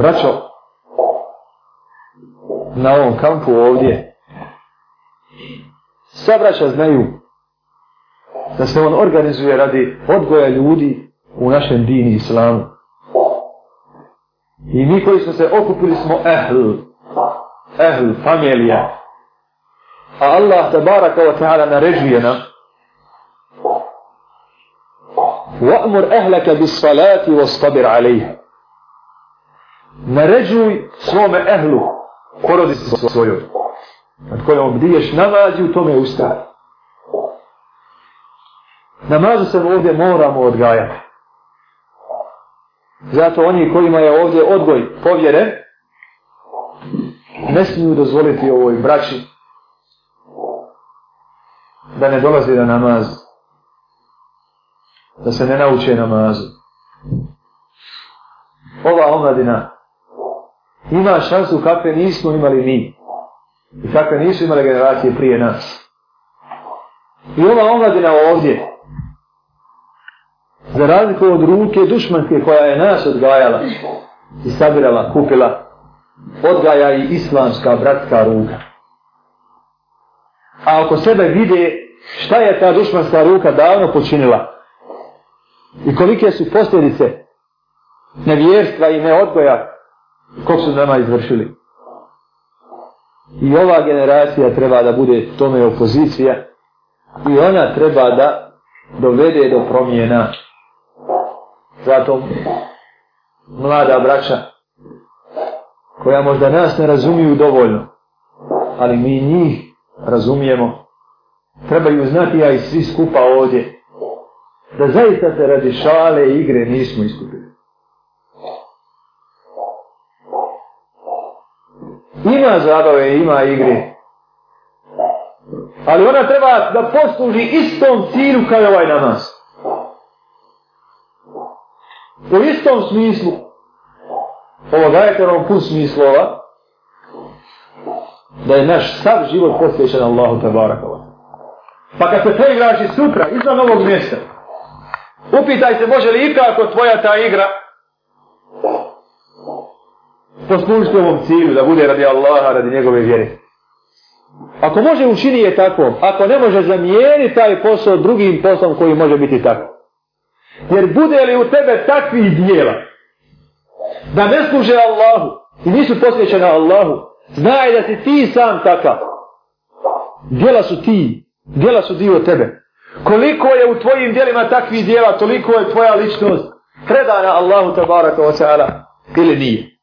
Braćo, na ovom kampu ovdje, sva braća znaju da se on organizuje radi odgoja ljudi u našem dini islamu. I mi koji smo se okupili smo ehl, ehl, familija. A Allah te baraka wa ta'ala naređuje nam وَأْمُرْ أَهْلَكَ بِالصَّلَاةِ وَاسْتَبِرْ عَلَيْهَا naređuj svome ehlu, porodi se svojoj, nad kojom obdiješ namazi, u tome ustaje. Namazu se ovdje moramo odgajati. Zato oni kojima je ovdje odgoj povjeren, ne smiju dozvoliti ovoj braći da ne dolazi na namaz, da se ne nauče namazu. Ova omladina ima šansu kakve nismo imali mi i kakve nisu imale generacije prije nas. I ova omladina ovdje, za razliku od ruke dušmanke koja je nas odgajala i sabirala, kupila, odgaja i islamska bratska ruka. A oko sebe vide šta je ta dušmanska ruka davno počinila i kolike su posljedice nevjerstva i neodgojaka kog su nama izvršili. I ova generacija treba da bude tome opozicija i ona treba da dovede do promjena. Zato mlada braća koja možda nas ne razumiju dovoljno, ali mi njih razumijemo, trebaju znati ja i svi skupa ovdje, da zaista se radi šale i igre nismo iskupili. Ima zabave, ima igre. Ali ona treba da posluži istom cilju kao ovaj namaz. U istom smislu, ovo dajete nam pun smislova, da je naš sav život posvećen Allahu te barakova. Pa kad se preigraš i sutra, izvan ovog mjesta, upitaj se može li ikako tvoja ta igra poslužiti ovom cilju, da bude radi Allaha, radi njegove vjere. Ako može učiniti je tako, ako ne može zamijeni taj posao drugim poslom koji može biti tako. Jer bude li u tebe takvi dijela, da ne služe Allahu i nisu posvećene Allahu, znaj da si ti sam takav. Djela su ti, djela su dio tebe. Koliko je u tvojim djelima takvih djela, toliko je tvoja ličnost predana Allahu tabaraka wa ta'ala ili nije.